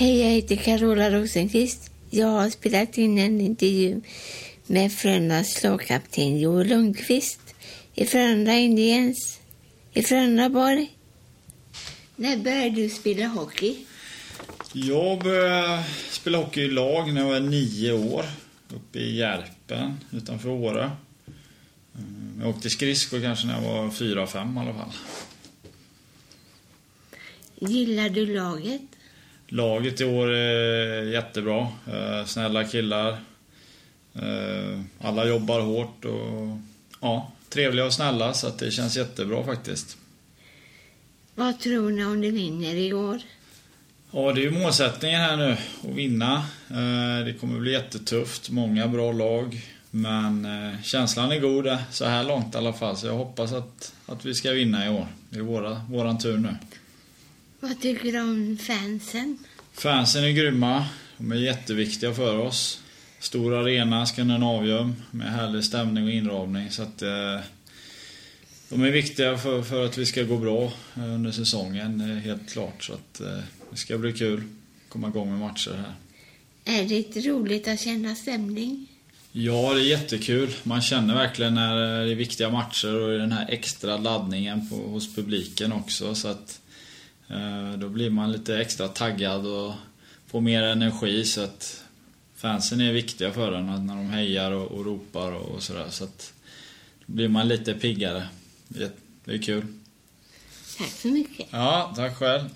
Hej, jag heter Carola Rosenqvist. Jag har spelat in en intervju med Frölundas lagkapten Joel Lundqvist i Frölunda Indiens i Frölundaborg. När började du spela hockey? Jag började spela hockey i lag när jag var nio år. Uppe i Järpen utanför Åre. Jag åkte skridskor kanske när jag var fyra, fem i alla fall. Gillar du laget? Laget i år är jättebra. Eh, snälla killar. Eh, alla jobbar hårt och ja, trevliga och snälla så det känns jättebra faktiskt. Vad tror ni om ni vinner i år? Ja, det är ju målsättningen här nu, att vinna. Eh, det kommer bli jättetufft, många bra lag. Men känslan är god så här långt i alla fall. Så jag hoppas att, att vi ska vinna i år. Det är våra, våran tur nu. Vad tycker du om fansen? Fansen är grymma. De är jätteviktiga för oss. Stor arena, Skandinavium, med härlig stämning och inramning. Så att, eh, de är viktiga för, för att vi ska gå bra under säsongen, helt klart. Så att, eh, det ska bli kul att komma igång med matcher här. Är det roligt att känna stämning? Ja, det är jättekul. Man känner verkligen när det är viktiga matcher och den här extra laddningen på, hos publiken också. Så att Eh, då blir man lite extra taggad och får mer energi så att fansen är viktiga för en när de hejar och, och ropar och, sådär. Så att då blir man lite piggare. Det, det är kul. Tack så mycket. Ja, tack själv.